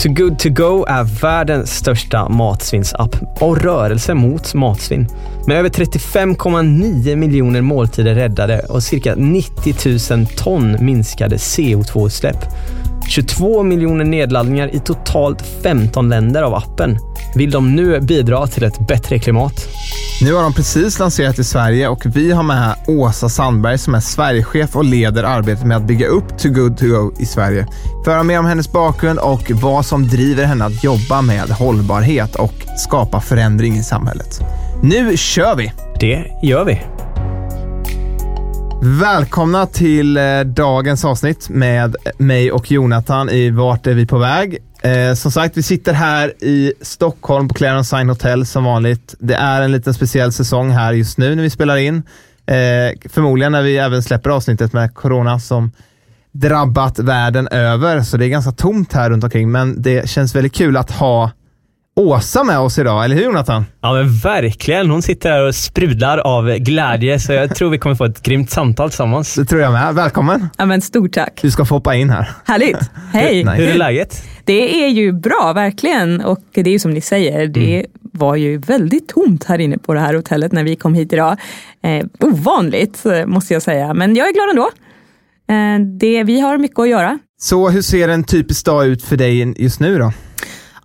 Too Good To Go är världens största matsvinnsapp och rörelse mot matsvinn. Med över 35,9 miljoner måltider räddade och cirka 90 000 ton minskade CO2-utsläpp. 22 miljoner nedladdningar i totalt 15 länder av appen. Vill de nu bidra till ett bättre klimat? Nu har de precis lanserat i Sverige och vi har med Åsa Sandberg som är Sverigechef och leder arbetet med att bygga upp Too Good To Go i Sverige. För att höra mer om hennes bakgrund och vad som driver henne att jobba med hållbarhet och skapa förändring i samhället. Nu kör vi! Det gör vi. Välkomna till eh, dagens avsnitt med mig och Jonathan i Vart är vi på väg? Eh, som sagt, vi sitter här i Stockholm på Clarence Sign Hotel som vanligt. Det är en liten speciell säsong här just nu när vi spelar in. Eh, förmodligen när vi även släpper avsnittet med corona som drabbat världen över, så det är ganska tomt här runt omkring, men det känns väldigt kul att ha Åsa med oss idag, eller hur Jonathan? Ja men verkligen. Hon sitter här och sprudlar av glädje, så jag tror vi kommer få ett grymt samtal tillsammans. Det tror jag med. Välkommen! Ja, men stort tack. Du ska få hoppa in här. Härligt. Hej. Nej. Hur är läget? Det är ju bra, verkligen. Och det är ju som ni säger, det var ju väldigt tomt här inne på det här hotellet när vi kom hit idag. Eh, ovanligt, eh, måste jag säga. Men jag är glad ändå. Eh, det, vi har mycket att göra. Så hur ser en typisk dag ut för dig just nu då?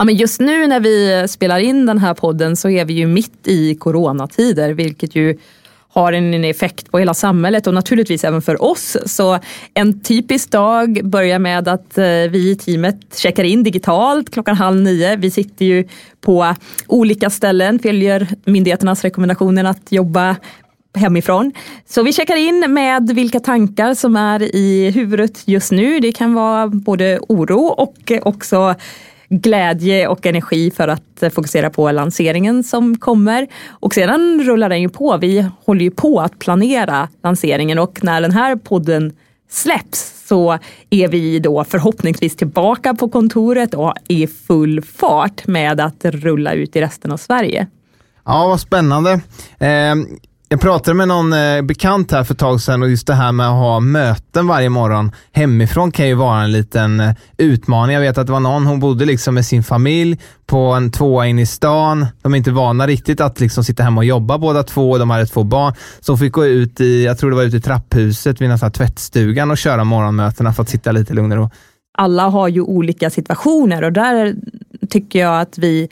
Ja, men just nu när vi spelar in den här podden så är vi ju mitt i coronatider, vilket ju har en effekt på hela samhället och naturligtvis även för oss. Så en typisk dag börjar med att eh, vi i teamet checkar in digitalt klockan halv nio. Vi sitter ju på olika ställen, följer myndigheternas rekommendationer att jobba hemifrån. Så vi checkar in med vilka tankar som är i huvudet just nu. Det kan vara både oro och också glädje och energi för att fokusera på lanseringen som kommer. Och sedan rullar den ju på. Vi håller ju på att planera lanseringen och när den här podden släpps så är vi då förhoppningsvis tillbaka på kontoret och i full fart med att rulla ut i resten av Sverige. Ja, vad spännande. Eh, jag pratade med någon eh, bekant här för ett tag sedan och just det här med att ha möten varje morgon hemifrån kan ju vara en liten eh, utmaning. Jag vet att det var någon, hon bodde liksom med sin familj på en tvåa in i stan. De är inte vana riktigt att liksom sitta hemma och jobba båda två. De hade två barn. Så hon fick gå ut i, jag tror det var ute i trapphuset vid nästan tvättstugan och köra morgonmötena för att sitta lite lugnare. och alla har ju olika situationer och där tycker jag att vi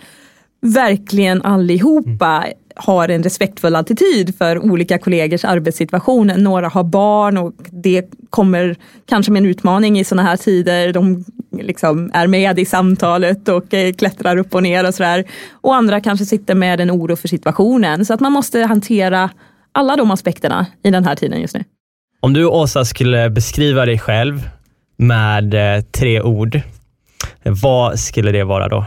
verkligen allihopa har en respektfull attityd för olika kollegors arbetssituation. Några har barn och det kommer kanske med en utmaning i sådana här tider. De liksom är med i samtalet och eh, klättrar upp och ner och sådär. Och andra kanske sitter med en oro för situationen. Så att man måste hantera alla de aspekterna i den här tiden just nu. Om du Åsa skulle beskriva dig själv med eh, tre ord, vad skulle det vara då?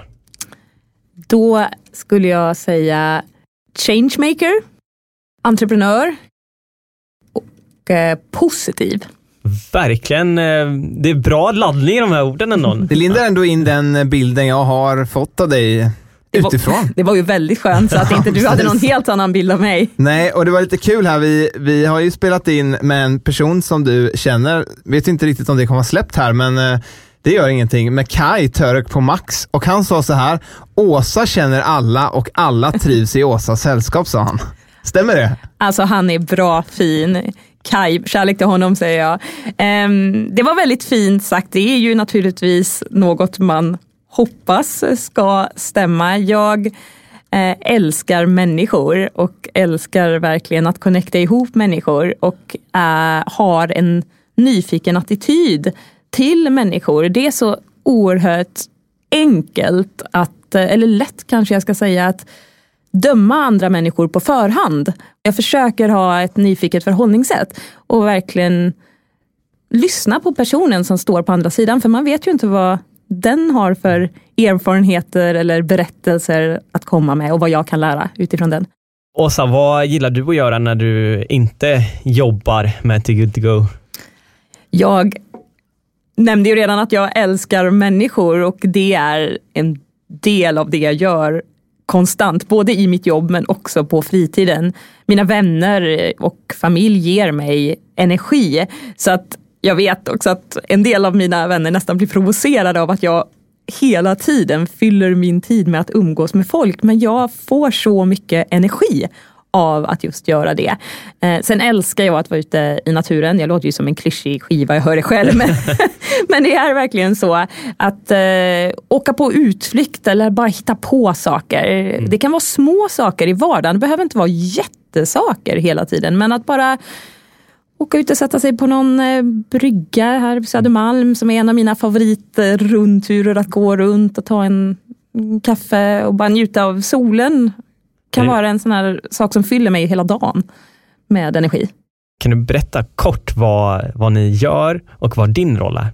Då skulle jag säga changemaker, entreprenör och eh, positiv. Verkligen. eh, Det är bra laddning i de här orden ändå. Det lindar ändå in den bilden jag har fått av dig Det var- utifrån. Det var ju väldigt skönt så att inte du hade någon helt annan bild av mig. Nej, och det var lite kul här. Vi, vi har ju spelat in med en person som du känner. Vet inte riktigt om det kommer vara släppt här, men eh, det gör ingenting. Med Kai Török på Max. Och han sa så här, Åsa känner alla och alla trivs i Åsas sällskap, sa han. Stämmer det? Alltså han är bra fin. Kai, kärlek till honom säger jag. Um, det var väldigt fint sagt. Det är ju naturligtvis något man hoppas ska stämma. Jag eh, älskar människor och älskar verkligen att connecta ihop människor och eh, har en nyfiken attityd till människor. Det är så oerhört enkelt att, eh, eller lätt kanske jag ska säga, att döma andra människor på förhand. Jag försöker ha ett nyfiket förhållningssätt och verkligen lyssna på personen som står på andra sidan. För man vet ju inte vad den har för erfarenheter eller berättelser att komma med och vad jag kan lära utifrån den. Åsa, vad gillar du att göra när du inte jobbar med Too Good To Go? Jag nämnde ju redan att jag älskar människor och det är en del av det jag gör konstant, både i mitt jobb men också på fritiden. Mina vänner och familj ger mig energi. Så att jag vet också att en del av mina vänner nästan blir provocerade av att jag hela tiden fyller min tid med att umgås med folk. Men jag får så mycket energi av att just göra det. Eh, sen älskar jag att vara ute i naturen. Jag låter ju som en klyschig skiva, jag hör det själv. Men, men det är verkligen så att eh, åka på utflykt eller bara hitta på saker. Mm. Det kan vara små saker i vardagen, det behöver inte vara jättesaker hela tiden. Men att bara åka ut och sätta sig på någon eh, brygga här på Södermalm som är en av mina favoritrundturer att gå runt och ta en kaffe och bara njuta av solen. Kan mm. vara en sån här sak som fyller mig hela dagen med energi. Kan du berätta kort vad, vad ni gör och vad din roll är?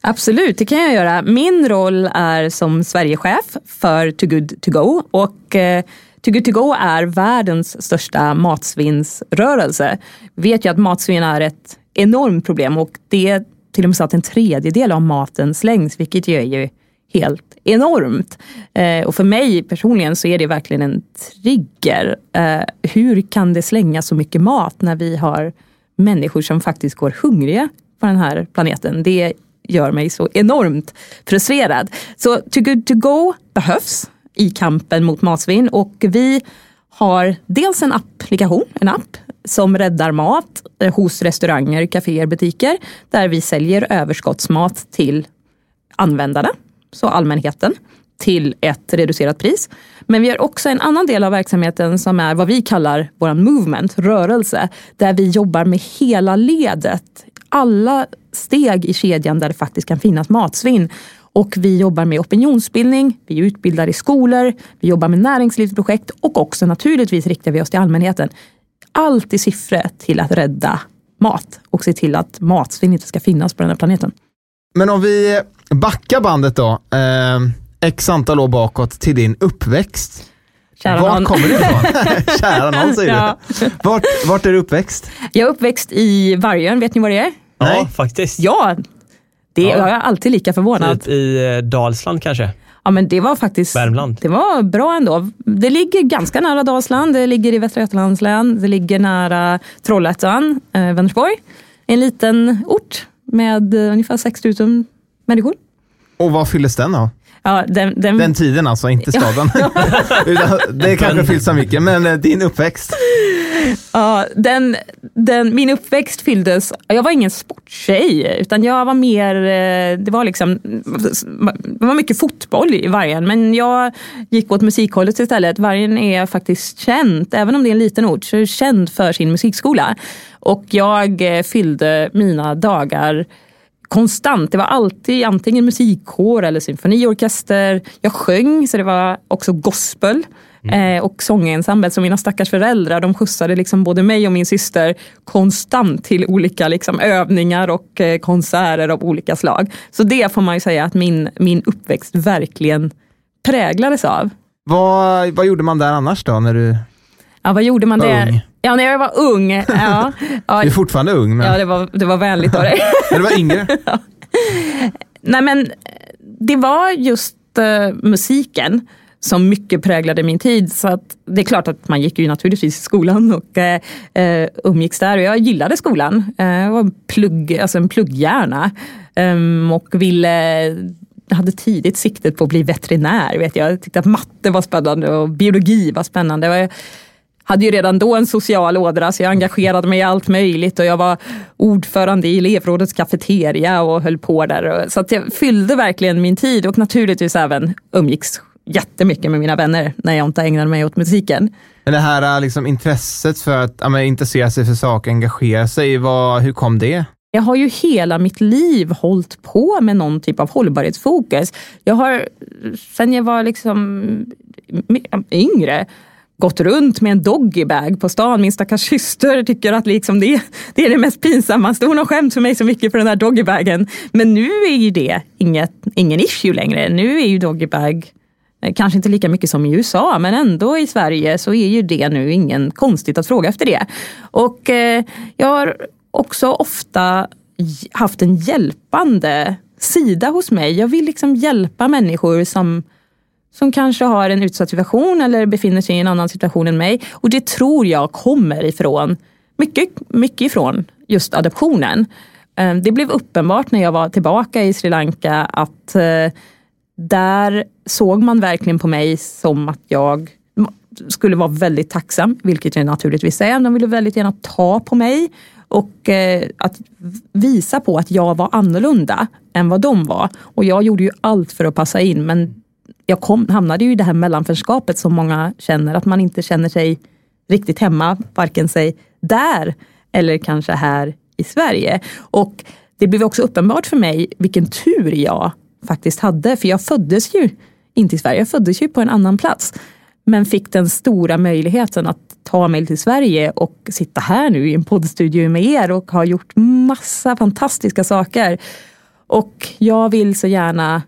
Absolut, det kan jag göra. Min roll är som Sverigechef för Too Good To Go och eh, Too Good To Go är världens största matsvinnsrörelse. Vi vet ju att matsvinn är ett enormt problem och det är till och med så att en tredjedel av maten slängs, vilket ju är ju helt enormt. Eh, och för mig personligen så är det verkligen en trigger. Eh, hur kan det slängas så mycket mat när vi har människor som faktiskt går hungriga på den här planeten? Det gör mig så enormt frustrerad. Så To Good To Go behövs i kampen mot matsvinn och vi har dels en applikation, en app som räddar mat eh, hos restauranger, kaféer, butiker där vi säljer överskottsmat till användarna, så allmänheten, till ett reducerat pris. Men vi har också en annan del av verksamheten som är vad vi kallar vår movement, rörelse, där vi jobbar med hela ledet, alla steg i kedjan där det faktiskt kan finnas matsvinn. Och vi jobbar med opinionsbildning, vi utbildar i skolor, vi jobbar med näringslivsprojekt och också naturligtvis riktar vi oss till allmänheten. Allt i syfte till att rädda mat och se till att matsvinn inte ska finnas på den här planeten. Men om vi backar bandet då, eh, x antal år bakåt till din uppväxt. Kära vart någon. kommer du ifrån? Kära någon säger Ja. du. Vart, vart är du uppväxt? Jag är uppväxt i Vargön, vet ni vad det är? Nej. Ja, faktiskt. Ja, det Ja. jag är alltid lika förvånad. Typ i eh, Dalsland kanske? Ja men det var faktiskt Värmland. Det var bra ändå. Det ligger ganska nära Dalsland, det ligger i Västra Götalands län, det ligger nära Trollhättan, eh, Vänersborg. En liten ort med eh, ungefär 6 000 människor. Och vad fylldes den av? Ja, den, den, Den tiden alltså, inte staden. Det kanske fylls av mycket, men eh, din uppväxt. Ja, den, den, min uppväxt fylldes, jag var ingen sporttjej utan jag var mer, eh, det var liksom, det var mycket fotboll i Vargen men jag gick åt musikhållet istället. Vargen är faktiskt känt, även om det är en liten ort, så är det känd för sin musikskola. Och jag eh, fyllde mina dagar konstant. Det var alltid antingen musikkår eller symfoniorkester. Jag sjöng, så det var också gospel. Eh, och sångensemble, så mina stackars föräldrar de skjutsade liksom både mig och min syster konstant till olika liksom övningar och eh, konserter av olika slag. Så det får man ju säga att min, min uppväxt verkligen präglades av. Vad, vad gjorde man där annars då? När du, Ja, vad gjorde man där? ung. Ja, när jag var ung. Ja, ja, du är fortfarande ung, men ja det, var, det var vänligt av dig. när du var yngre. Nej men det var just eh, musiken som mycket präglade min tid. Så att det är klart att man gick ju naturligtvis i skolan och eh, eh umgicks där. Och jag gillade skolan. Eh, jag var en, plugg, alltså en plugghjärna. Um, och ville hade tidigt siktet på att bli veterinär. Vet jag. jag tyckte att matte var spännande och biologi var spännande. Jag hade ju redan då en social ådra så jag engagerade mig i allt möjligt och jag var ordförande i elevrådets kafeteria och höll på där. Så att jag fyllde verkligen min tid och naturligtvis även umgicks jättemycket med mina vänner när jag inte ägnade mig åt musiken. Men det här liksom, intresset för att ja, intressera sig för saker, engagera sig, vad, hur kom det? Jag har ju hela mitt liv hållit på med någon typ av hållbarhetsfokus. Jag har sen jag var liksom yngre gått runt med en doggybag på stan. Min stackars syster tycker att liksom det, det är det mest pinsammaste. Hon har skämt för mig så mycket för den här doggybagen. Men nu är ju det inget, ingen issue längre. Nu är ju doggybag Eh, kanske inte lika mycket som i USA, men ändå i Sverige så är ju det nu ingen konstigt att fråga efter det. Och eh, jag har också ofta haft en hjälpande sida hos mig. Jag vill liksom hjälpa människor som som kanske har en utsatt situation eller befinner sig i en annan situation än mig. Och det tror jag kommer ifrån, mycket, mycket ifrån just adoptionen. Eh, det blev uppenbart när jag var tillbaka i Sri Lanka att eh, där såg man verkligen på mig som att jag skulle vara väldigt tacksam, vilket jag naturligtvis är. De ville väldigt gärna ta på mig och eh, att visa på att jag var annorlunda än vad de var. Och jag gjorde ju allt för att passa in men jag kom, hamnade ju i det här mellanförskapet som många känner, att man inte känner sig riktigt hemma, varken sig där eller kanske här i Sverige. Och det blev också uppenbart för mig vilken tur jag faktiskt hade, för jag föddes ju inte i Sverige, jag föddes ju på en annan plats. Men fick den stora möjligheten att ta mig till Sverige och sitta här nu i en poddstudio med er och har gjort massa fantastiska saker. Och jag vill så gärna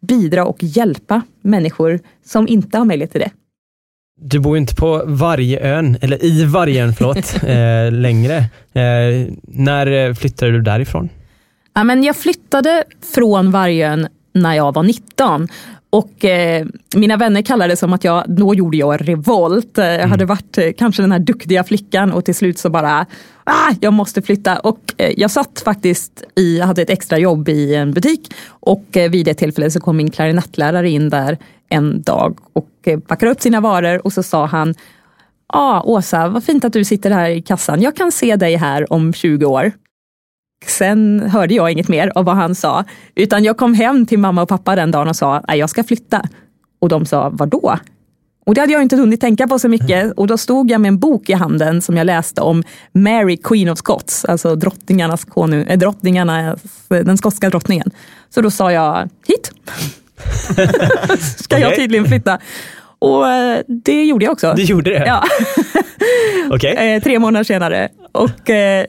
bidra och hjälpa människor som inte har möjlighet till det. Du bor inte på Vargön, eller i Vargön, förlåt, eh, längre. Eh, när flyttade du därifrån? Ja, men jag flyttade från Vargön när jag var 19 och eh, mina vänner kallade det som att jag, då gjorde jag revolt. Jag mm. hade varit eh, kanske den här duktiga flickan och till slut så bara, ah, jag måste flytta. Och eh, jag satt faktiskt i, jag hade ett extra jobb i en butik och eh, vid det tillfället så kom min klarinettlärare in där en dag och eh, packade upp sina varor och så sa han, Ja, ah, Åsa, vad fint att du sitter här i kassan. Jag kan se dig här om 20 år. Sen hörde jag inget mer av vad han sa, utan jag kom hem till mamma och pappa den dagen och sa, nej jag ska flytta. Och de sa, vadå? Och det hade jag inte hunnit tänka på så mycket. Och då stod jag med en bok i handen som jag läste om Mary Queen of Scots, alltså drottningarnas konung, äh, drottningarnas, den skotska drottningen. Så då sa jag, hit! ska jag tydligen flytta. Och eh, det gjorde jag också. Du gjorde det? Ja. okay. Eh, tre månader senare. Och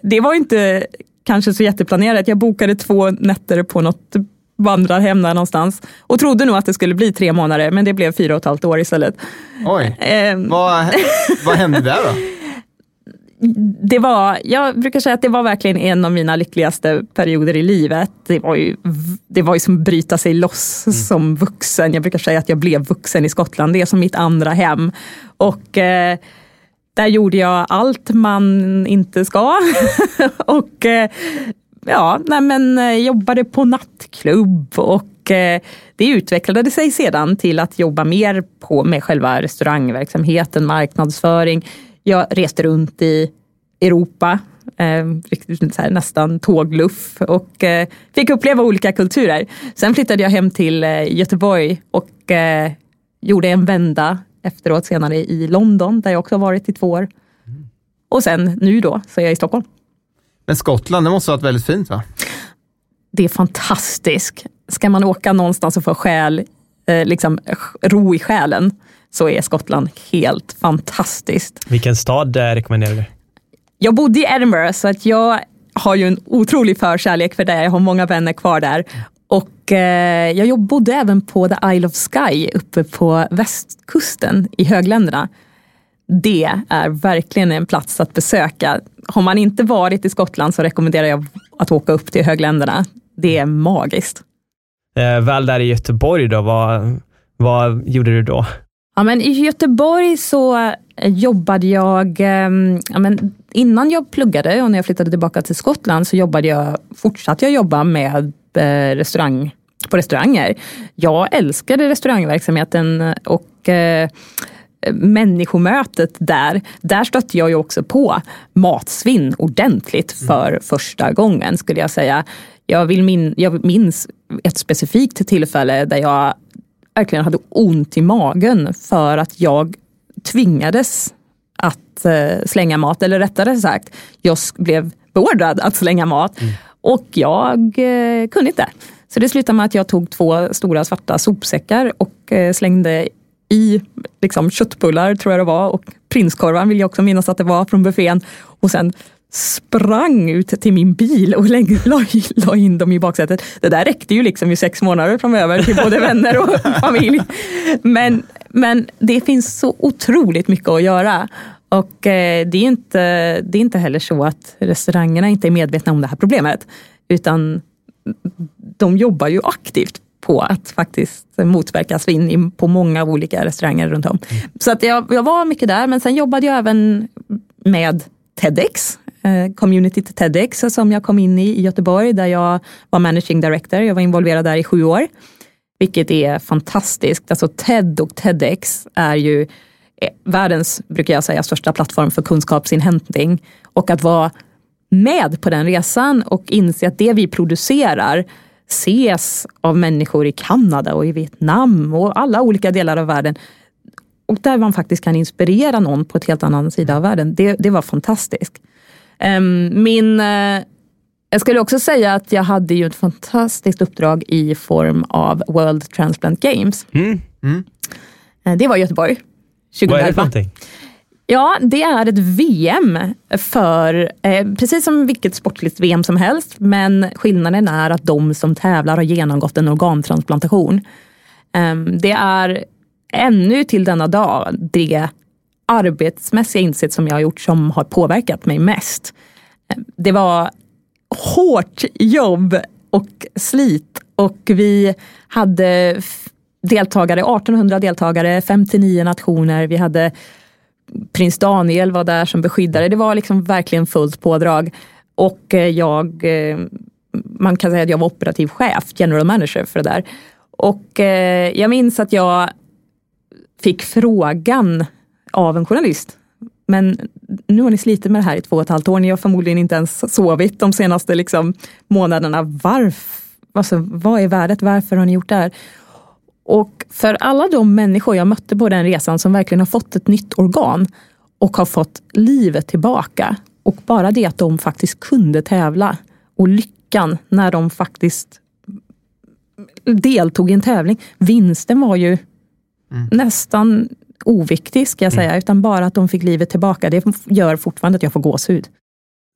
det var inte kanske så jätteplanerat. Jag bokade två nätter på något vandrarhem där någonstans och trodde nog att det skulle bli tre månader, men det blev fyra och ett halvt år istället. Oj, eh, vad, vad hände där då? det var, jag brukar säga att det var verkligen en av mina lyckligaste perioder i livet. Det var ju, det var ju som att bryta sig loss mm. som vuxen. Jag brukar säga att jag blev vuxen i Skottland. Det är som mitt andra hem. Och eh, där gjorde jag allt man inte ska. och eh, ja, nej men eh, jobbade på nattklubb och eh, det utvecklade sig sedan till att jobba mer på med själva restaurangverksamheten, marknadsföring. Jag reste runt i Europa, eh, nästan tågluff och eh, fick uppleva olika kulturer. Sen flyttade jag hem till eh, Göteborg och eh, gjorde en vända efteråt senare i London, där jag också har varit i två år. Och sen nu då, så är jag i Stockholm. Men Skottland, det måste ha varit väldigt fint va? Det är fantastiskt. Ska man åka någonstans och få själ, eh, liksom, ro i själen, så är Skottland helt fantastiskt. Vilken stad eh, rekommenderar du? Jag bodde i Edinburgh, så att jag har ju en otrolig förkärlek för det. Jag har många vänner kvar där. Och eh, jag bodde även på The Isle of Skye uppe på västkusten i högländerna. Det är verkligen en plats att besöka. Har man inte varit i Skottland så rekommenderar jag att åka upp till högländerna. Det är magiskt. Eh, väl där i Göteborg då, vad, vad gjorde du då? Ja, men I Göteborg så jobbade jag, eh, ja, men innan jag pluggade och när jag flyttade tillbaka till Skottland så jobbade jag, fortsatte jag jobba med Eh, restaurang, på restauranger. Jag älskade restaurangverksamheten och eh, människomötet där, där stötte jag ju också på matsvinn ordentligt för mm. första gången skulle jag säga. Jag, vill min, jag minns ett specifikt tillfälle där jag verkligen hade ont i magen för att jag tvingades att eh, slänga mat, eller rättare sagt, jag blev beordrad att slänga mat mm och jag eh, kunde inte. Så det slutade med att jag tog två stora svarta sopsäckar och eh, slängde i liksom, köttbullar, tror jag det var, och prinskorvar vill jag också minnas att det var från buffén. Och sen sprang ut till min bil och la, la in dem i baksätet. Det där räckte ju liksom i sex månader framöver till både vänner och familj. Men, men det finns så otroligt mycket att göra. Och eh, det, är inte, det är inte heller så att restaurangerna inte är medvetna om det här problemet. Utan de jobbar ju aktivt på att faktiskt motverka svinn på många olika restauranger runt om. Mm. Så att jag, jag var mycket där, men sen jobbade jag även med TEDx, eh, community till TEDx som jag kom in i i Göteborg där jag var managing director. Jag var involverad där i sju år, vilket är fantastiskt. Alltså TED och TEDx är ju världens, brukar jag säga, största plattform för kunskapsinhämtning och att vara med på den resan och inse att det vi producerar ses av människor i Kanada och i Vietnam och alla olika delar av världen. Och där man faktiskt kan inspirera någon på ett helt annan sida av världen. Det, det var fantastiskt. Um, min, uh, jag skulle också säga att jag hade ju ett fantastiskt uppdrag i form av World Transplant Games. Mm. Mm. Uh, det var i Göteborg. 2011. Vad är det för någonting? Ja, det är ett VM för, eh, precis som vilket sportligt VM som helst, men skillnaden är att de som tävlar har genomgått en organtransplantation. Eh, det är ännu till denna dag det arbetsmässiga insats som jag har gjort som har påverkat mig mest. Eh, det var hårt jobb och slit och vi hade deltagare, 1800 deltagare, 59 nationer. Vi hade prins Daniel var där som beskyddare. Det var liksom verkligen fullt pådrag. Och eh, jag, eh, man kan säga att jag var operativ chef, general manager för det där. Och eh, jag minns att jag fick frågan av en journalist. Men nu har ni slitit med det här i två och ett halvt år. Ni har förmodligen inte ens sovit de senaste liksom, månaderna. Varför? Alltså, vad är värdet? Varför har ni gjort det här? Och för alla de människor jag mötte på den resan som verkligen har fått ett nytt organ och har fått livet tillbaka och bara det att de faktiskt kunde tävla och lyckan när de faktiskt deltog i en tävling. Vinsten var ju mm. nästan oviktig ska jag säga, mm. utan bara att de fick livet tillbaka. Det gör fortfarande att jag får gåshud.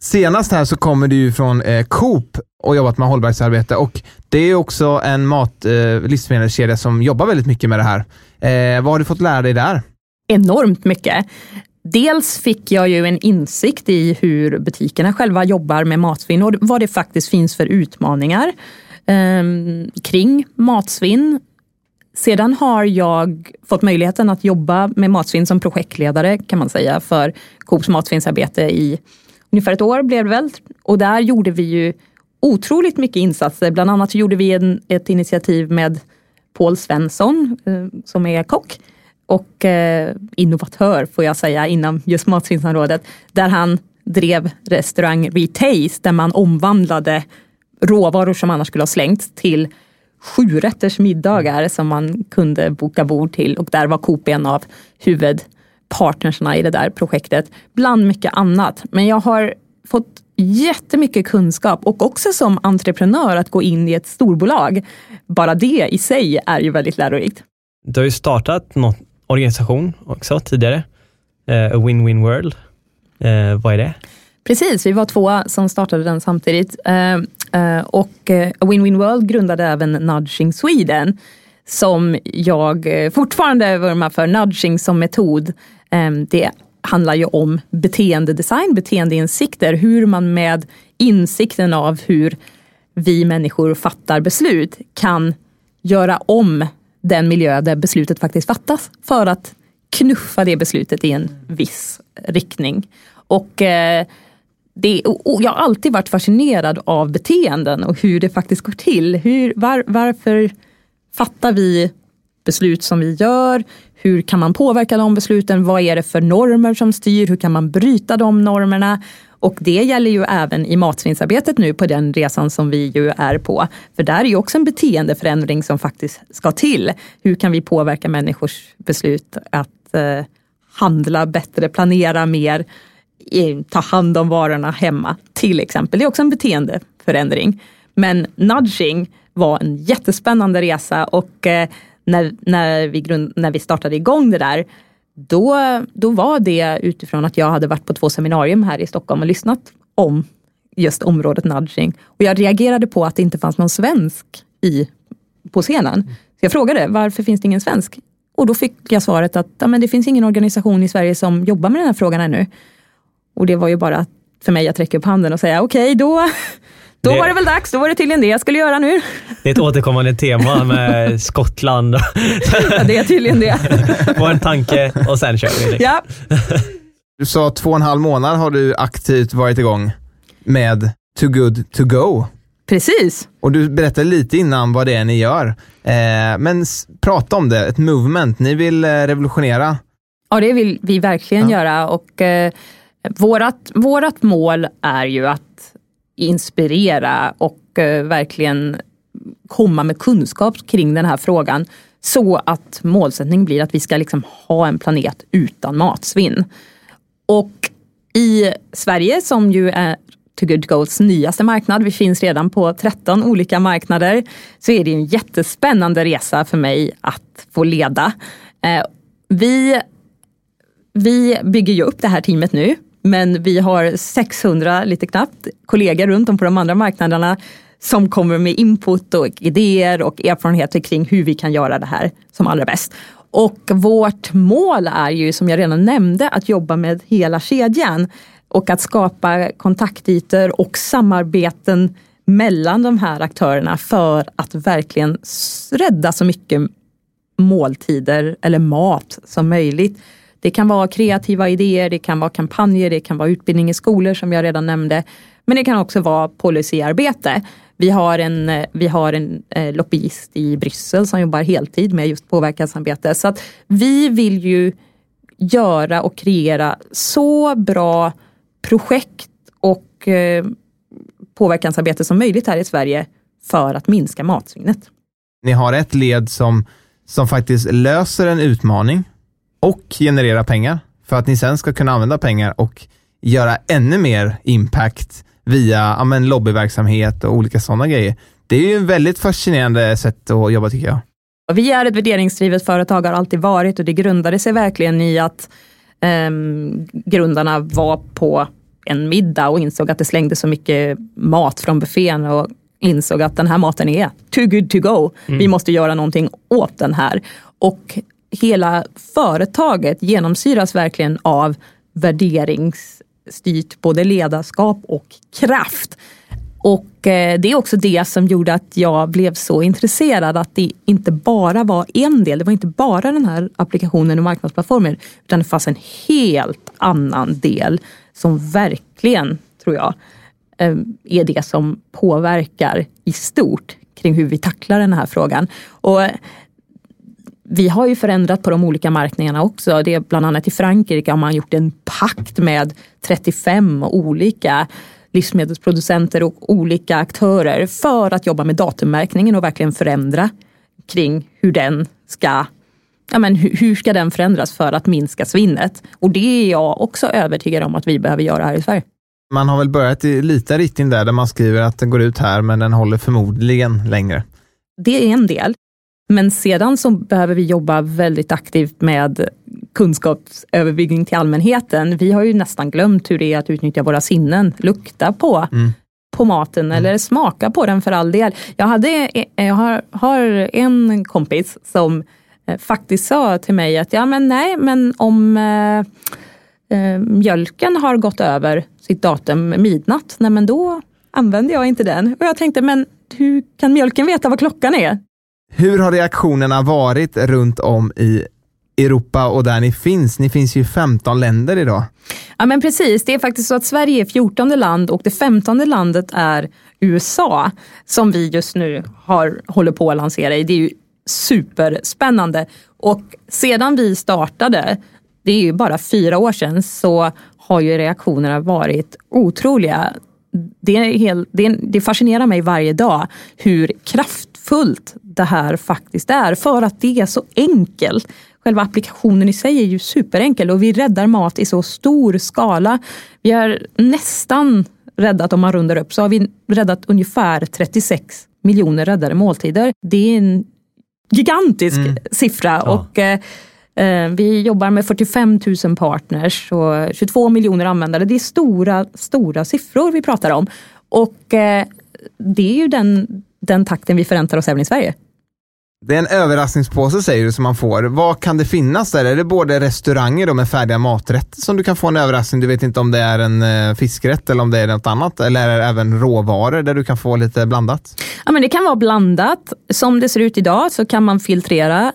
Senast här så kommer du ju från eh, Coop och jobbat med hållbarhetsarbete och det är också en mat, eh, livsmedelskedja som jobbar väldigt mycket med det här. Eh, vad har du fått lära dig där? Enormt mycket. Dels fick jag ju en insikt i hur butikerna själva jobbar med matsvinn och vad det faktiskt finns för utmaningar eh, kring matsvinn. Sedan har jag fått möjligheten att jobba med matsvinn som projektledare kan man säga för Coops matsvinnsarbete i ungefär ett år blev det väl. Och där gjorde vi ju otroligt mycket insatser. Bland annat gjorde vi en, ett initiativ med Paul Svensson eh, som är kock och eh, innovatör får jag säga inom just matsvinnsområdet. Där han drev restaurang Retaste där man omvandlade råvaror som annars skulle ha slängts till sjurätters middagar som man kunde boka bord till och där var Coop en av huvudpartnerserna i det där projektet. Bland mycket annat. Men jag har fått jättemycket kunskap och också som entreprenör att gå in i ett storbolag. Bara det i sig är ju väldigt lärorikt. Du har ju startat någon organisation också tidigare, uh, A Win-Win World. Uh, vad är det? Precis, vi var två som startade den samtidigt. Uh, och A Win-Win World grundade även Nudging Sweden som jag fortfarande vurmar för, nudging som metod. Ehm, det handlar ju om beteendedesign, beteendeinsikter, hur man med insikten av hur vi människor fattar beslut kan göra om den miljö där beslutet faktiskt fattas för att knuffa det beslutet i en viss riktning. Och, eh, det, och jag har alltid varit fascinerad av beteenden och hur det faktiskt går till. Hur, var, varför fattar vi beslut som vi gör. Hur kan man påverka de besluten? Vad är det för normer som styr? Hur kan man bryta de normerna? Och det gäller ju även i matsvinnsarbetet nu på den resan som vi ju är på. För där är ju också en beteendeförändring som faktiskt ska till. Hur kan vi påverka människors beslut att eh, handla bättre, planera mer, ta hand om varorna hemma till exempel. Det är också en beteendeförändring. Men nudging var en jättespännande resa och eh, när, när, vi grund, när vi startade igång det där då, då var det utifrån att jag hade varit på två seminarium här i Stockholm och lyssnat om just området nudging. Och jag reagerade på att det inte fanns någon svensk i, på scenen. Så jag frågade varför finns det ingen svensk? Och då fick jag svaret att ja, men det finns ingen organisation i Sverige som jobbar med den här frågan ännu. Och det var ju bara för mig att räcka upp handen och säga okej, okay, då, då det, var det väl dags. Då var det tydligen det jag skulle göra nu. Det är ett återkommande tema med Skottland. Ja, det är tydligen det. Var en tanke och sen kör vi. Ja. Du sa två och en halv månad har du aktivt varit igång med Too Good To Go. Precis. Och du berättade lite innan vad det är ni gör. Eh, men prata om det, ett movement. Ni vill eh, revolutionera. Ja, det vill vi verkligen ja. göra och eh, vårat, vårat mål är ju att inspirera och eh, verkligen komma med kunskap kring den här frågan så att målsättningen blir att vi ska liksom ha en planet utan matsvinn. Och i Sverige som ju är To Good Goals nyaste marknad, vi finns redan på 13 olika marknader, så är det en jättespännande resa för mig att få leda. Eh, vi, vi bygger ju upp det här teamet nu men vi har 600, lite knappt, kollegor runt om på de andra marknaderna som kommer med input och idéer och erfarenheter kring hur vi kan göra det här som allra bäst. Och vårt mål är ju som jag redan nämnde att jobba med hela kedjan och att skapa kontaktytor och samarbeten mellan de här aktörerna för att verkligen rädda så mycket måltider eller mat som möjligt. Det kan vara kreativa idéer, det kan vara kampanjer, det kan vara utbildning i skolor som jag redan nämnde. Men det kan också vara policyarbete. Vi har en, eh, vi har en eh, lobbyist i Bryssel som jobbar heltid med just påverkansarbete. Så att vi vill ju göra och kreera så bra projekt och eh, påverkansarbete som möjligt här i Sverige för att minska matsvinnet. Ni har ett led som, som faktiskt löser en utmaning och generera pengar för att ni sen ska kunna använda pengar och göra ännu mer impact via ja, men, lobbyverksamhet och olika sådana grejer. Det är ju en väldigt fascinerande sätt att jobba tycker jag. Vi är ett värderingsdrivet företag, har alltid varit och det grundade sig verkligen i att um, grundarna var på en middag och insåg att det slängde så mycket mat från buffén och insåg att den här maten är too good to go. Mm. Vi måste göra någonting åt den här. Och hela företaget genomsyras verkligen av värderingsstyrt både ledarskap och kraft. Och eh, det är också det som gjorde att jag blev så intresserad att det inte bara var en del, det var inte bara den här applikationen och marknadsplattformen, utan det fanns en helt annan del som verkligen, tror jag, eh, är det som påverkar i stort kring hur vi tacklar den här frågan. Och vi har ju förändrat på de olika marknaderna också. Det är bland annat i Frankrike har man gjort en pakt med 35 olika livsmedelsproducenter och olika aktörer för att jobba med datummärkningen och verkligen förändra kring hur den ska Ja, men hur, ska den förändras för att minska svinnet? Och det är jag också övertygad om att vi behöver göra här i Sverige. Man har väl börjat i lite riktning där, där man skriver att den går ut här, men den håller förmodligen längre. Det är en del. Men sedan så behöver vi jobba väldigt aktivt med kunskapsöverbyggning till allmänheten. Vi har ju nästan glömt hur det är att utnyttja våra sinnen, lukta på, mm. på maten mm. eller smaka på den för all del. Jag, hade, jag har, har en kompis som eh, faktiskt sa till mig att ja men nej men om eh, eh, mjölken har gått över sitt datum midnatt, nej men då använder jag inte den. Och jag tänkte men hur kan mjölken veta vad klockan är? Hur har reaktionerna varit runt om i Europa och där ni finns? Ni finns ju 15 länder idag. Ja men precis, det är faktiskt så att Sverige är 14 land och det 15 landet är USA som vi just nu har, håller på att lansera i. Det är ju superspännande. Och sedan vi startade, det är ju bara fyra år sedan, så har ju reaktionerna varit otroliga. Det, är helt, det, det fascinerar mig varje dag hur kraftfullt det här faktiskt är för att det är så enkelt. Själva applikationen i sig är ju superenkel och vi räddar mat i så stor skala. Vi har nästan räddat, om man rundar upp, så har vi räddat ungefär 36 miljoner räddade måltider. Det är en gigantisk mm. siffra. Ja. Och, eh, eh vi jobbar med 45 000 partners och 22 miljoner användare. Det är stora, stora siffror vi pratar om. Och eh, det är ju den, den takten vi förväntar oss även i Sverige. Det är en överraskningspåse säger du som man får. Vad kan det finnas där? Är det både restauranger då med färdiga maträtter som du kan få en överraskning? Du vet inte om det är en eh, fiskrätt eller om det är något annat? Eller är det även råvaror där du kan få lite blandat? Ja, men det kan vara blandat. Som det ser ut idag så kan man filtrera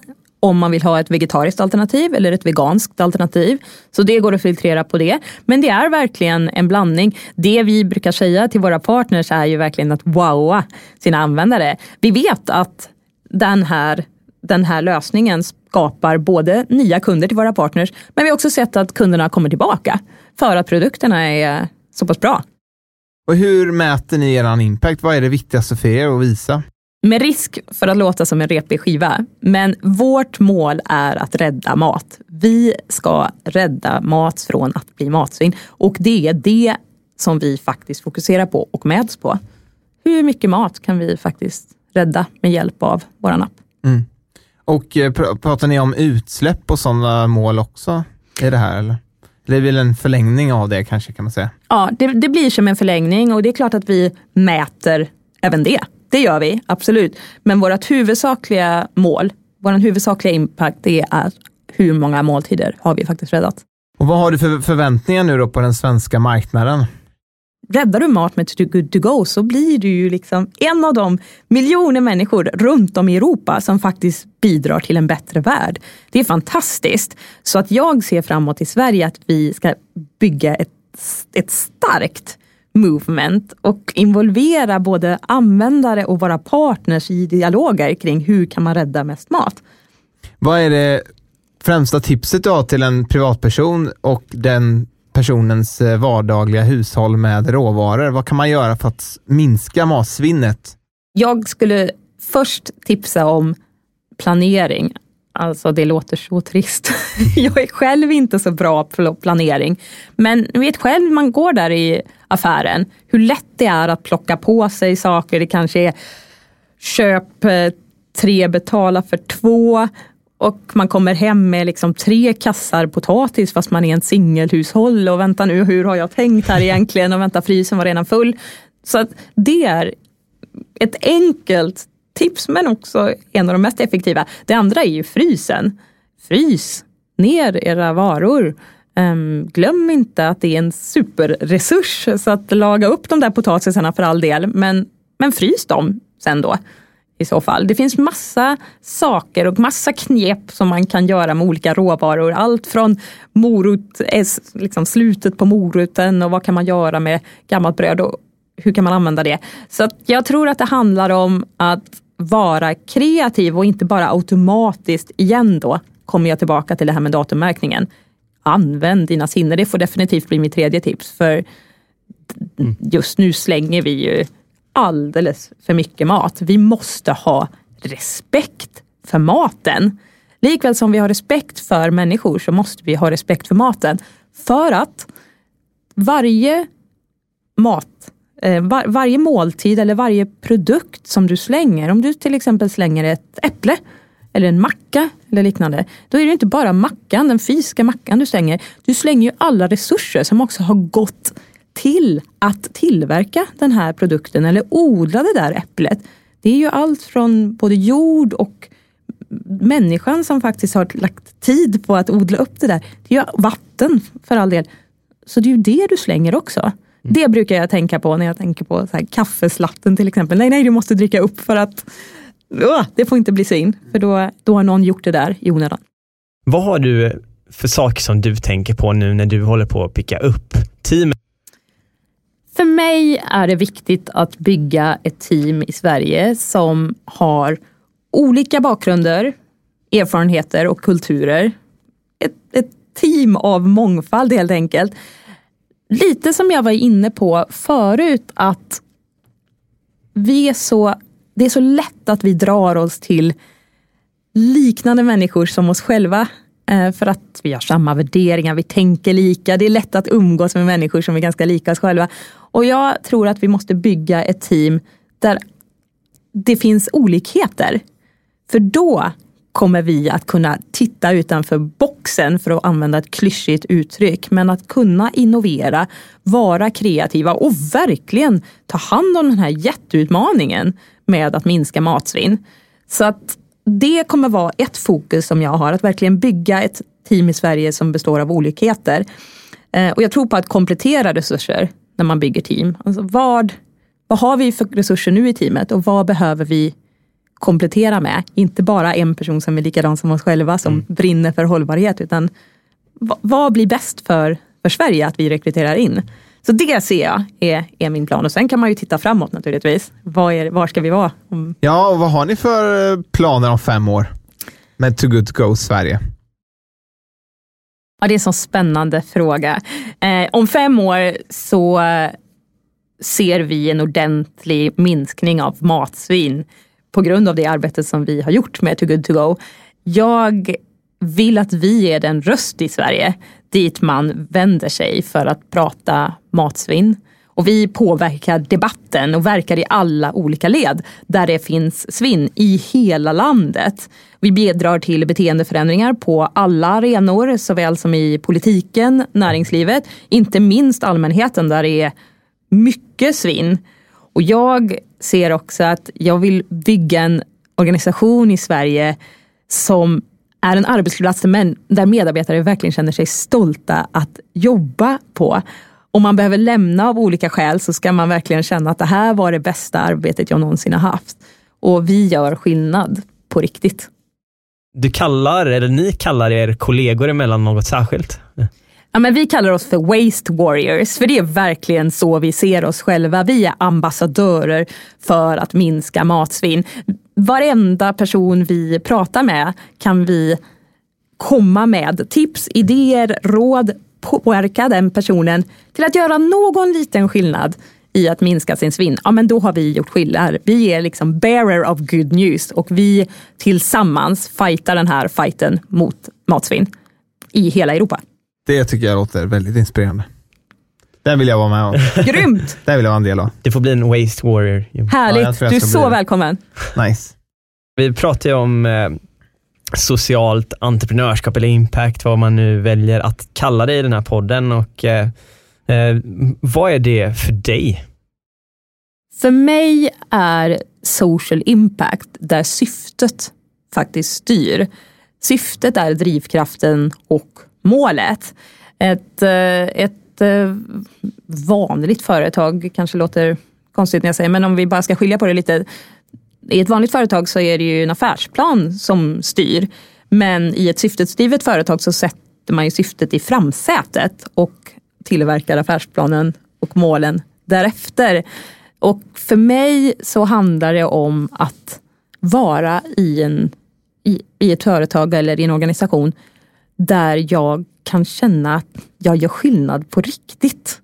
om man vill ha ett vegetariskt alternativ eller ett veganskt alternativ. Så det går att filtrera på det. Men det är verkligen en blandning. Det vi brukar säga till våra partners är ju verkligen att wowa sina användare. Vi vet att den här, den här lösningen skapar både nya kunder till våra partners, men vi har också sett att kunderna kommer tillbaka för att produkterna är så pass bra. Och hur mäter ni er impact? Vad är det viktigaste för er att visa? Med risk för att låta som en repig skiva, men vårt mål är att rädda mat. Vi ska rädda mat från att bli matsvinn och det är det som vi faktiskt fokuserar på och mäts på. Hur mycket mat kan vi faktiskt rädda med hjälp av vår app. Mm. Och eh, pr pratar ni om utsläpp och sådana mål också i det här? Eller? Det är väl en förlängning av det kanske kan man säga? Ja, det, det blir som en förlängning och det är klart att vi mäter även det. Det gör vi, absolut. Men vårt huvudsakliga mål, vår huvudsakliga impact, det är hur många måltider har vi faktiskt räddat. Och vad har du för förväntningar nu då på den svenska marknaden? räddar du mat med Too Good To Go så blir du ju liksom en av de miljoner människor runt om i Europa som faktiskt bidrar till en bättre värld. Det är fantastiskt. Så att jag ser framåt i Sverige att vi ska bygga ett, ett starkt movement och involvera både användare och våra partners i dialoger kring hur kan man rädda mest mat. Vad är det främsta tipset då till en privatperson och den personens eh, vardagliga hushåll med råvaror. Vad kan man göra för att minska matsvinnet? Jag skulle först tipsa om planering. Alltså det låter så trist. Jag är själv inte så bra på planering. Men ni vet själv, man går där i affären, hur lätt det är att plocka på sig saker. Det kanske är köp eh, tre, betala för två och man kommer hem med liksom tre kassar potatis fast man är en singelhushåll och vänta nu, hur har jag tänkt här egentligen? Och vänta, frysen var redan full. Så att det är ett enkelt tips men också en av de mest effektiva. Det andra är ju frysen. Frys ner era varor. Um, glöm inte att det är en superresurs så att laga upp de där potatisarna för all del men, men frys dem sen då i så fall. Det finns massa saker och massa knep som man kan göra med olika råvaror. Allt från morot, eh, liksom slutet på moroten och vad kan man göra med gammalt bröd och hur kan man använda det. Så jag tror att det handlar om att vara kreativ och inte bara automatiskt, igen då, kommer jag tillbaka till det här med datummärkningen. Använd dina sinnen, det får definitivt bli mitt tredje tips. För just nu slänger vi ju alldeles för mycket mat. Vi måste ha respekt för maten. Likväl som vi har respekt för människor så måste vi ha respekt för maten. För att varje mat, Eh, var, varje måltid eller varje produkt som du slänger, om du till exempel slänger ett äpple eller en macka eller liknande, då är det inte bara mackan, den fysiska mackan du slänger. Du slänger ju alla resurser som också har gått till att tillverka den här produkten eller odla det där äpplet. Det är ju allt från både jord och människan som faktiskt har lagt tid på att odla upp det där. Det är ju vatten för all del. Så det är ju det du slänger också. Mm. Det brukar jag tänka på när jag tänker på så här, kaffeslatten till exempel. Nej, nej, du måste dricka upp för att uh, det får inte bli svinn. För då, då har någon gjort det där i onödan. Vad har du för saker som du tänker på nu när du håller på att picka upp teamet? För mig är det viktigt att bygga ett team i Sverige som har olika bakgrunder, erfarenheter och kulturer. Ett, ett team av mångfald helt enkelt. Lite som jag var inne på förut att vi är så, det är så lätt att vi drar oss till liknande människor som oss själva. Eh, för att vi har samma värderingar, vi tänker lika. Det är lätt att umgås med människor som är ganska lika oss själva. Och jag tror att vi måste bygga ett team där det finns olikheter. För då kommer vi att kunna titta utanför boxen för att använda ett klyschigt uttryck. Men att kunna innovera, vara kreativa och verkligen ta hand om den här jätteutmaningen med att minska matsvinn. Så att det kommer vara ett fokus som jag har, att verkligen bygga ett team i Sverige som består av olikheter. Eh, och jag tror på att komplettera resurser när man bygger team. Alltså vad, vad har vi för resurser nu i teamet och vad behöver vi komplettera med? Inte bara en person som är likadan som oss själva som mm. brinner för hållbarhet utan vad blir bäst för, för Sverige att vi rekryterar in? Så det ser jag är, är min plan och sen kan man ju titta framåt naturligtvis. Var, är, var ska vi vara? Om... Ja, och vad har ni för eh, planer om fem år med Too Good To Go Sverige? Ja, det är en så spännande fråga. Eh, om fem år så ser vi en ordentlig minskning av matsvinn på grund av det arbete som vi har gjort med Too Good To Go. Jag vill att vi är den röst i Sverige dit man vänder sig för att prata matsvinn. Och vi påverkar debatten och verkar i alla olika led där det finns svinn i hela landet. Vi bidrar till beteendeförändringar på alla arenor såväl som i politiken, näringslivet, inte minst allmänheten där det är mycket svinn. Och jag ser också att jag vill bygga en organisation i Sverige som är en arbetsplats där medarbetare verkligen känner sig stolta att jobba på. Om man behöver lämna av olika skäl så ska man verkligen känna att det här var det bästa arbetet jag någonsin har haft. Och vi gör skillnad på riktigt. Du kallar, eller ni kallar er kollegor emellan något särskilt? Ja, men vi kallar oss för Waste Warriors, för det är verkligen så vi ser oss själva. Vi är ambassadörer för att minska matsvinn. Varenda person vi pratar med kan vi komma med tips, idéer, råd, påverka den personen till att göra någon liten skillnad i att minska sin svinn, ja men då har vi gjort skillnad. Vi är liksom bearer of good news och vi tillsammans fightar den här fighten mot matsvinn i hela Europa. Det tycker jag låter väldigt inspirerande. Den vill jag vara med om. Grymt! Den vill jag vara en del av. Det får bli en Waste Warrior. Härligt! Ja, du är så välkommen. Nice. Vi pratar ju om eh, socialt entreprenörskap eller impact, vad man nu väljer att kalla det i den här podden. Och, eh, eh, vad är det för dig? För mig är social impact där syftet faktiskt styr. Syftet är drivkraften och målet. Ett, eh, ett eh, vanligt företag, kanske låter konstigt när jag säger, men om vi bara ska skilja på det lite. I ett vanligt företag så är det ju en affärsplan som styr. Men i ett syftesdrivet företag så sätter man ju syftet i framsätet och tillverkar affärsplanen och målen därefter. Och för mig så handlar det om att vara i, en, i, i ett företag eller i en organisation där jag kan känna att jag gör skillnad på riktigt.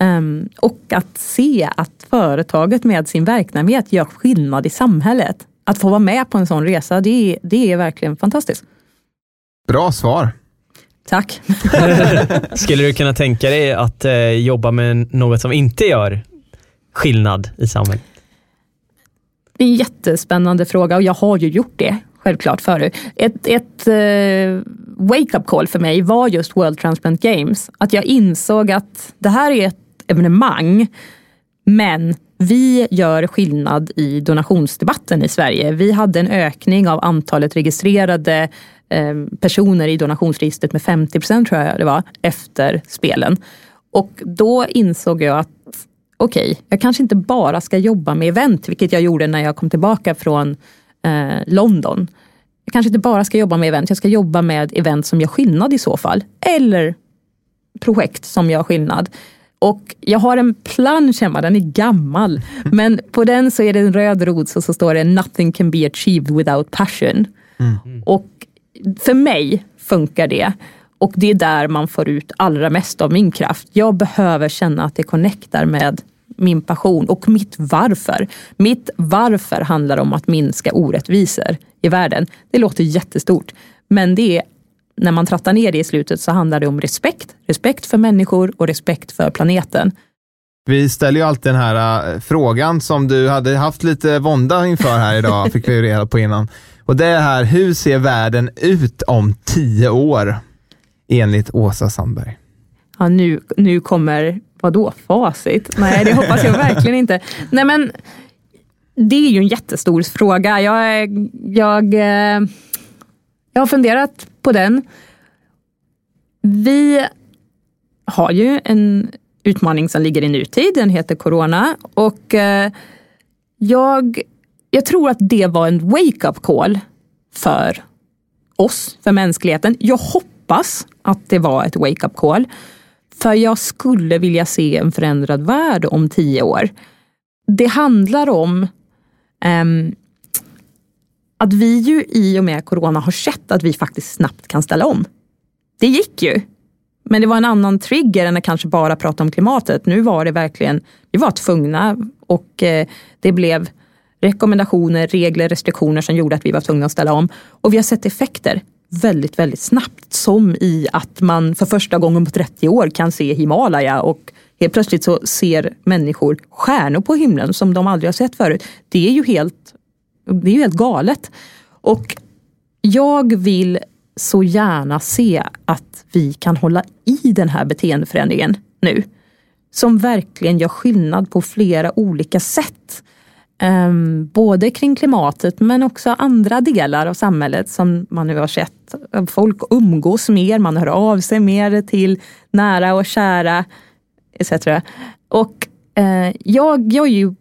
Um, och att se att företaget med sin verksamhet gör skillnad i samhället. Att få vara med på en sån resa, det, det är verkligen fantastiskt. Bra svar. Tack. Skulle du kunna tänka dig att eh, jobba med något som inte gör skillnad i samhället? Det är en jättespännande fråga och jag har ju gjort det självklart förut. Ett, ett uh, wake-up call för mig var just World Transplant Games. Att jag insåg att det här är ett evenemang, men vi gör skillnad i donationsdebatten i Sverige. Vi hade en ökning av antalet registrerade eh, personer i donationsregistret med 50 procent tror jag det var, efter spelen. Och då insåg jag att okej, okay, jag kanske inte bara ska jobba med event, vilket jag gjorde när jag kom tillbaka från eh, London. Jag kanske inte bara ska jobba med event, jag ska jobba med event som gör skillnad i så fall. Eller projekt som gör skillnad. Och jag har en plansch hemma, den är gammal. Men på den så är det en röd ros och så står det “Nothing can be achieved without passion”. Mm. Och för mig funkar det. Och det är där man får ut allra mest av min kraft. Jag behöver känna att det connectar med min passion och mitt varför. Mitt varför handlar om att minska orättvisor i världen. Det låter jättestort, men det är när man trattar ner det i slutet så handlar det om respekt. Respekt för människor och respekt för planeten. Vi ställer ju alltid den här äh, frågan som du hade haft lite vånda inför här idag, fick vi reda på innan. Och det är här, hur ser världen ut om tio år? Enligt Åsa Sandberg. Ja, nu, nu kommer, vadå, facit? Nej, det hoppas jag verkligen inte. Nej, men det är ju en jättestor fråga. Jag, jag, eh, jag har funderat på den. Vi har ju en utmaning som ligger i nutid, den heter corona. Och eh, jag, jag tror att det var en wake-up call för oss, för mänskligheten. Jag hoppas att det var ett wake-up call. För jag skulle vilja se en förändrad värld om tio år. Det handlar om um, att vi ju i och med corona har sett att vi faktiskt snabbt kan ställa om. Det gick ju. Men det var en annan trigger än att kanske bara prata om klimatet. Nu var det verkligen, vi var tvungna och eh, det blev rekommendationer, regler, restriktioner som gjorde att vi var tvungna att ställa om. Och vi har sett effekter väldigt, väldigt snabbt. Som i att man för första gången på 30 år kan se Himalaya och helt plötsligt så ser människor stjärnor på himlen som de aldrig har sett förut. Det är ju helt, det är ju helt galet. Och jag vill så gärna se att vi kan hålla i den här beteendeförändringen nu. Som verkligen gör skillnad på flera olika sätt. Ehm, både kring klimatet men också andra delar av samhället som man nu har sett. Folk umgås mer, man hör av sig mer till nära och kära etc. Och eh, jag, jag är ju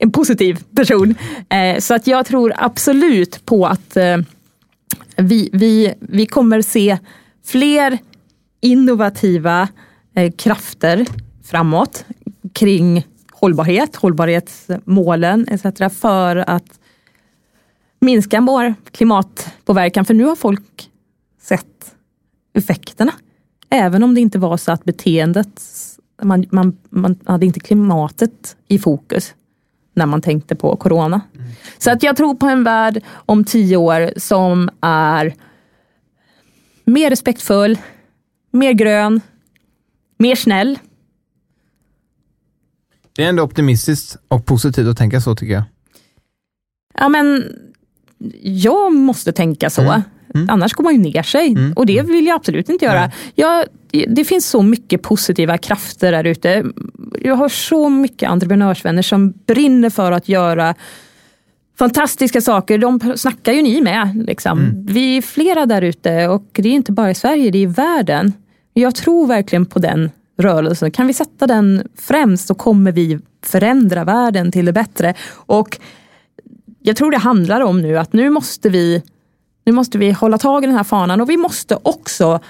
en positiv person. Eh, så att jag tror absolut på att eh, vi, vi, vi kommer se fler innovativa krafter framåt kring hållbarhet, hållbarhetsmålen etc. för att minska vår klimatpåverkan. För nu har folk sett effekterna. Även om det inte var så att beteendet, man, man, man hade inte klimatet i fokus när man tänkte på corona. Mm. Så att jag tror på en värld om tio år som är mer respektfull, mer grön, mer snäll det är ändå optimistiskt och positivt att tänka så tycker jag. Ja, men jag måste tänka så. Mm. Mm. Annars går man ju ner sig mm. och det vill jag absolut inte göra. Jag, det finns så mycket positiva krafter där ute. Jag har så mycket entreprenörsvänner som brinner för att göra fantastiska saker. De snackar ju ni med. Liksom. Mm. Vi är flera där ute och det är inte bara i Sverige, det är i världen. Jag tror verkligen på den rörelse. Kan vi sätta den främst så kommer vi förändra världen till det bättre. Och jag tror det handlar om nu att nu måste vi nu måste vi hålla tag i den här fanan och vi måste också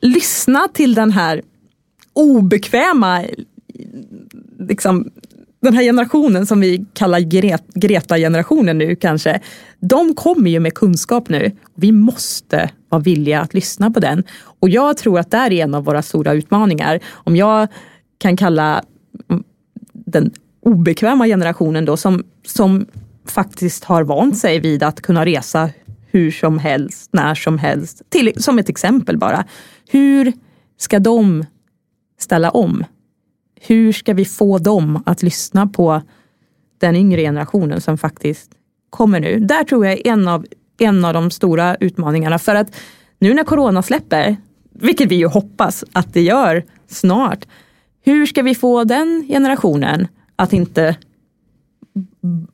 lyssna till den här obekväma liksom, den här generationen som vi kallar Greta-generationen nu kanske, de kommer ju med kunskap nu. Vi måste vara villiga att lyssna på den. Och jag tror att det är en av våra stora utmaningar. Om jag kan kalla den obekväma generationen då som, som faktiskt har vant sig vid att kunna resa hur som helst, när som helst. Till, som ett exempel bara. Hur ska de ställa om? Hur ska vi få dem att lyssna på den yngre generationen som faktiskt kommer nu? Där tror jag är en av, en av de stora utmaningarna. För att nu när corona släpper, vilket vi ju hoppas att det gör snart, hur ska vi få den generationen att inte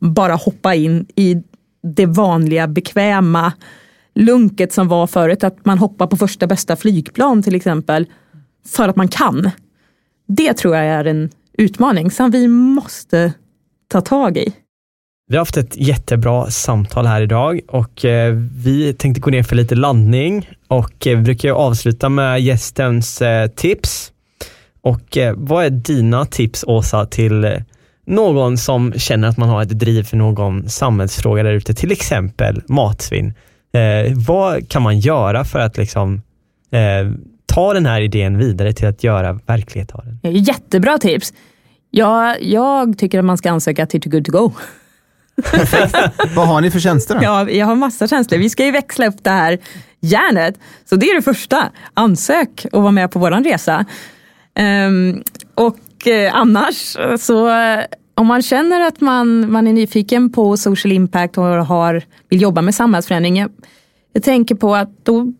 bara hoppa in i det vanliga bekväma lunket som var förut, att man hoppar på första bästa flygplan till exempel, för att man kan. Det tror jag är en utmaning som vi måste ta tag i. Vi har haft ett jättebra samtal här idag och eh, vi tänkte gå ner för lite landning och eh, vi brukar avsluta med gästens eh, tips. Och vad är dina tips Åsa till någon som känner att man har ett driv för någon samhällsfråga där ute, till exempel matsvinn. Eh, vad kan man göra för att liksom, eh, ta den här idén vidare till att göra verklighet av den? Jättebra tips. Ja, jag tycker att man ska ansöka till Too Good To Go. Vad har ni för tjänster då? Ja, jag har massa tjänster. Vi ska ju växla upp det här järnet. Så det är det första. Ansök och var med på våran resa. Um, och eh, annars så om man känner att man, man är nyfiken på social impact och har, vill jobba med samhällsförändring. Jag, jag tänker på att då,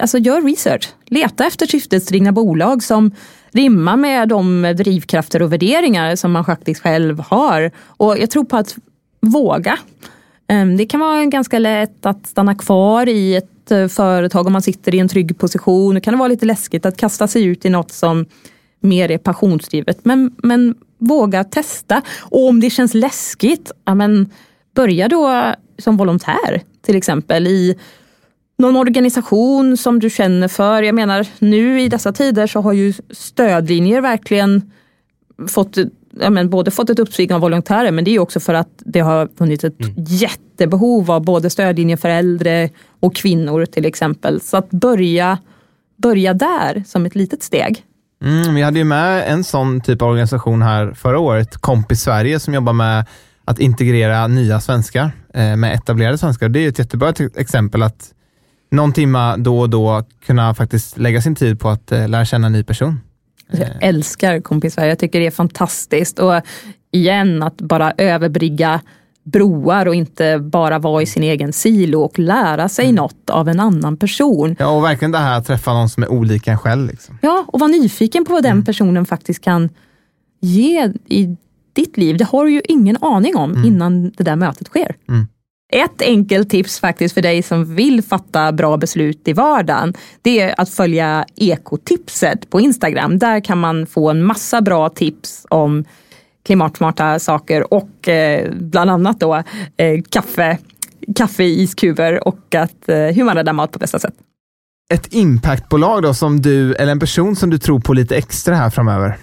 alltså gör research. Leta efter syftesdrivna bolag som rimmar med de drivkrafter och värderingar som man faktiskt själv har. Och jag tror på att våga. Ehm, det kan vara ganska lätt att stanna kvar i ett eh, företag om man sitter i en trygg position. Det kan vara lite läskigt att kasta sig ut i något som mer är passionsdrivet. Men, men våga testa. Och om det känns läskigt, ja, men börja då som volontär till exempel i någon organisation som du känner för. Jag menar nu i dessa tider så har ju stödlinjer verkligen fått ja, men både fått ett uppsving av volontärer men det är också för att det har funnits ett mm. jättebehov av både stödlinjer för äldre och kvinnor till exempel. Så att börja, börja där som ett litet steg. Mm, vi hade ju med en sån typ av organisation här förra året, Kompis Sverige, som jobbar med att integrera nya svenskar eh, med etablerade svenskar. Det är ett jättebra exempel att någon timma då och då kunna faktiskt lägga sin tid på att eh, lära känna en ny person. Jag älskar Kompis Sverige, jag tycker det är fantastiskt. Och igen, att bara överbrygga broar och inte bara vara i sin egen silo och lära sig mm. något av en annan person. Ja, och verkligen det här att träffa någon som är olika en själv. Liksom. Ja, och vara nyfiken på vad den mm. personen faktiskt kan ge i ditt liv. Det har du ju ingen aning om mm. innan det där mötet sker. Mm. Ett enkelt tips faktiskt för dig som vill fatta bra beslut i vardagen, det är att följa ekotipset på Instagram. Där kan man få en massa bra tips om klimatsmarta saker och eh, bland annat då eh, kaffe, kaffe i iskuber och att, eh, hur man räddar mat på bästa sätt. Ett impactbolag då som du, eller en person som du tror på lite extra här framöver?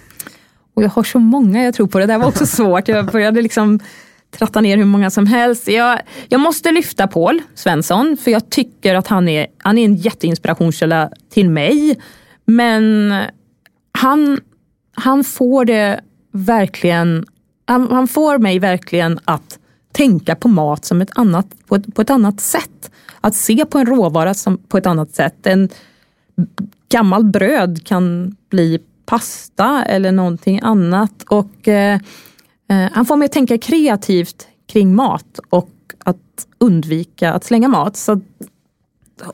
Och jag har så många jag tror på. Det där var också svårt. Jag började liksom tratta ner hur många som helst. Jag, jag måste lyfta Paul Svensson, för jag tycker att han är, han är en jätteinspirationskälla till mig. Men han, han får det verkligen, han, han, får mig verkligen att tänka på mat som ett annat, på, ett, på ett annat sätt. Att se på en råvara som, på ett annat sätt. En gammal bröd kan bli pasta eller någonting annat. Och eh, Eh, Eh, han får mig att tänka kreativt kring mat och att undvika att slänga mat. Så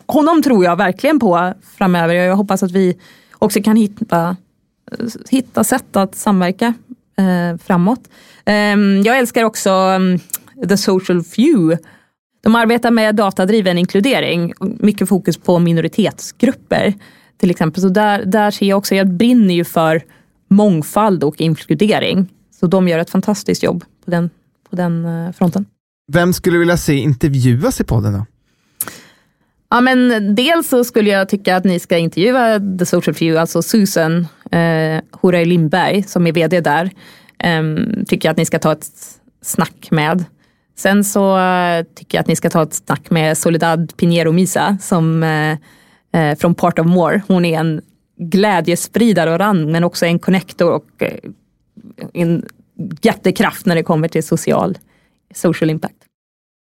honom tror jag verkligen på framöver. Jag hoppas att vi också kan hitta, eh, hitta sätt att samverka eh, framåt. Eh, jag älskar också um, The Social Few. De arbetar med datadriven inkludering, mycket fokus på minoritetsgrupper till exempel. Så där, där ser jag också, jag brinner ju för mångfald och inkludering. Så de gör ett fantastiskt jobb på den, på den eh, fronten. Vem skulle du vilja se intervjuas i podden då? Ja, men dels så skulle jag tycka att ni ska intervjua The Social Few, alltså Susan eh, Horay Lindberg som är vd där. Eh, tycker jag att ni ska ta ett snack med. Sen så eh, tycker jag att ni ska ta ett snack med Soledad Pinheiro Misa som eh, eh, från Part of More. Hon är en glädjespridare och rand men också en connector och eh, en jättekraft när det kommer till social, social impact.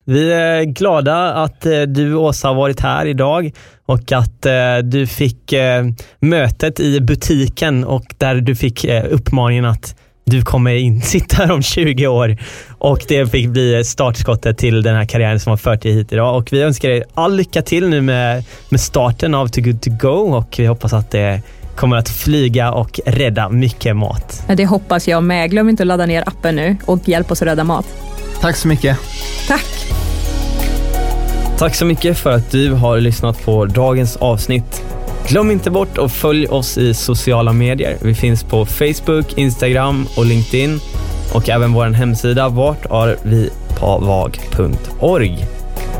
Vi är glada att eh, du Åsa har varit här idag och att eh, du fick eh, mötet i butiken och där du fick uppmaningen att du kommer in, sitta här om 20 år och det fick bli startskottet till den här karriären som har fört dig hit idag. Och vi önskar dig all lycka till nu med, med starten av Too Good To Go och vi hoppas att det kommer att flyga och rädda mycket mat. Det hoppas jag med. Glöm inte att ladda ner appen nu och hjälp oss att rädda mat. Tack så mycket. Tack. Tack så mycket för att du har lyssnat på dagens avsnitt. Glöm inte bort att följa oss i sociala medier. Vi finns på Facebook, Instagram och LinkedIn och även vår hemsida vartarvipavag.org.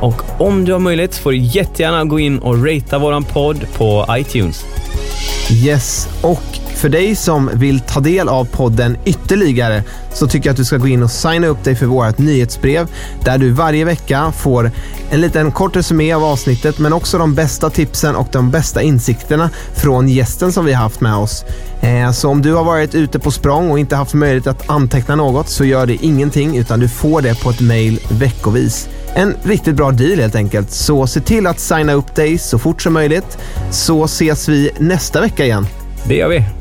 Och om du har möjlighet får du jättegärna gå in och ratea våran podd på iTunes. Yes, och för dig som vill ta del av podden ytterligare så tycker jag att du ska gå in och signa upp dig för vårt nyhetsbrev där du varje vecka får en liten kort resumé av avsnittet men också de bästa tipsen och de bästa insikterna från gästen som vi har haft med oss. Eh, så om du har varit ute på språng och inte haft möjlighet att anteckna något så gör det ingenting utan du får det på ett mail veckovis. En riktigt bra deal helt enkelt. Så se till att signa upp dig så fort som möjligt så ses vi nästa vecka igen. Det gör vi.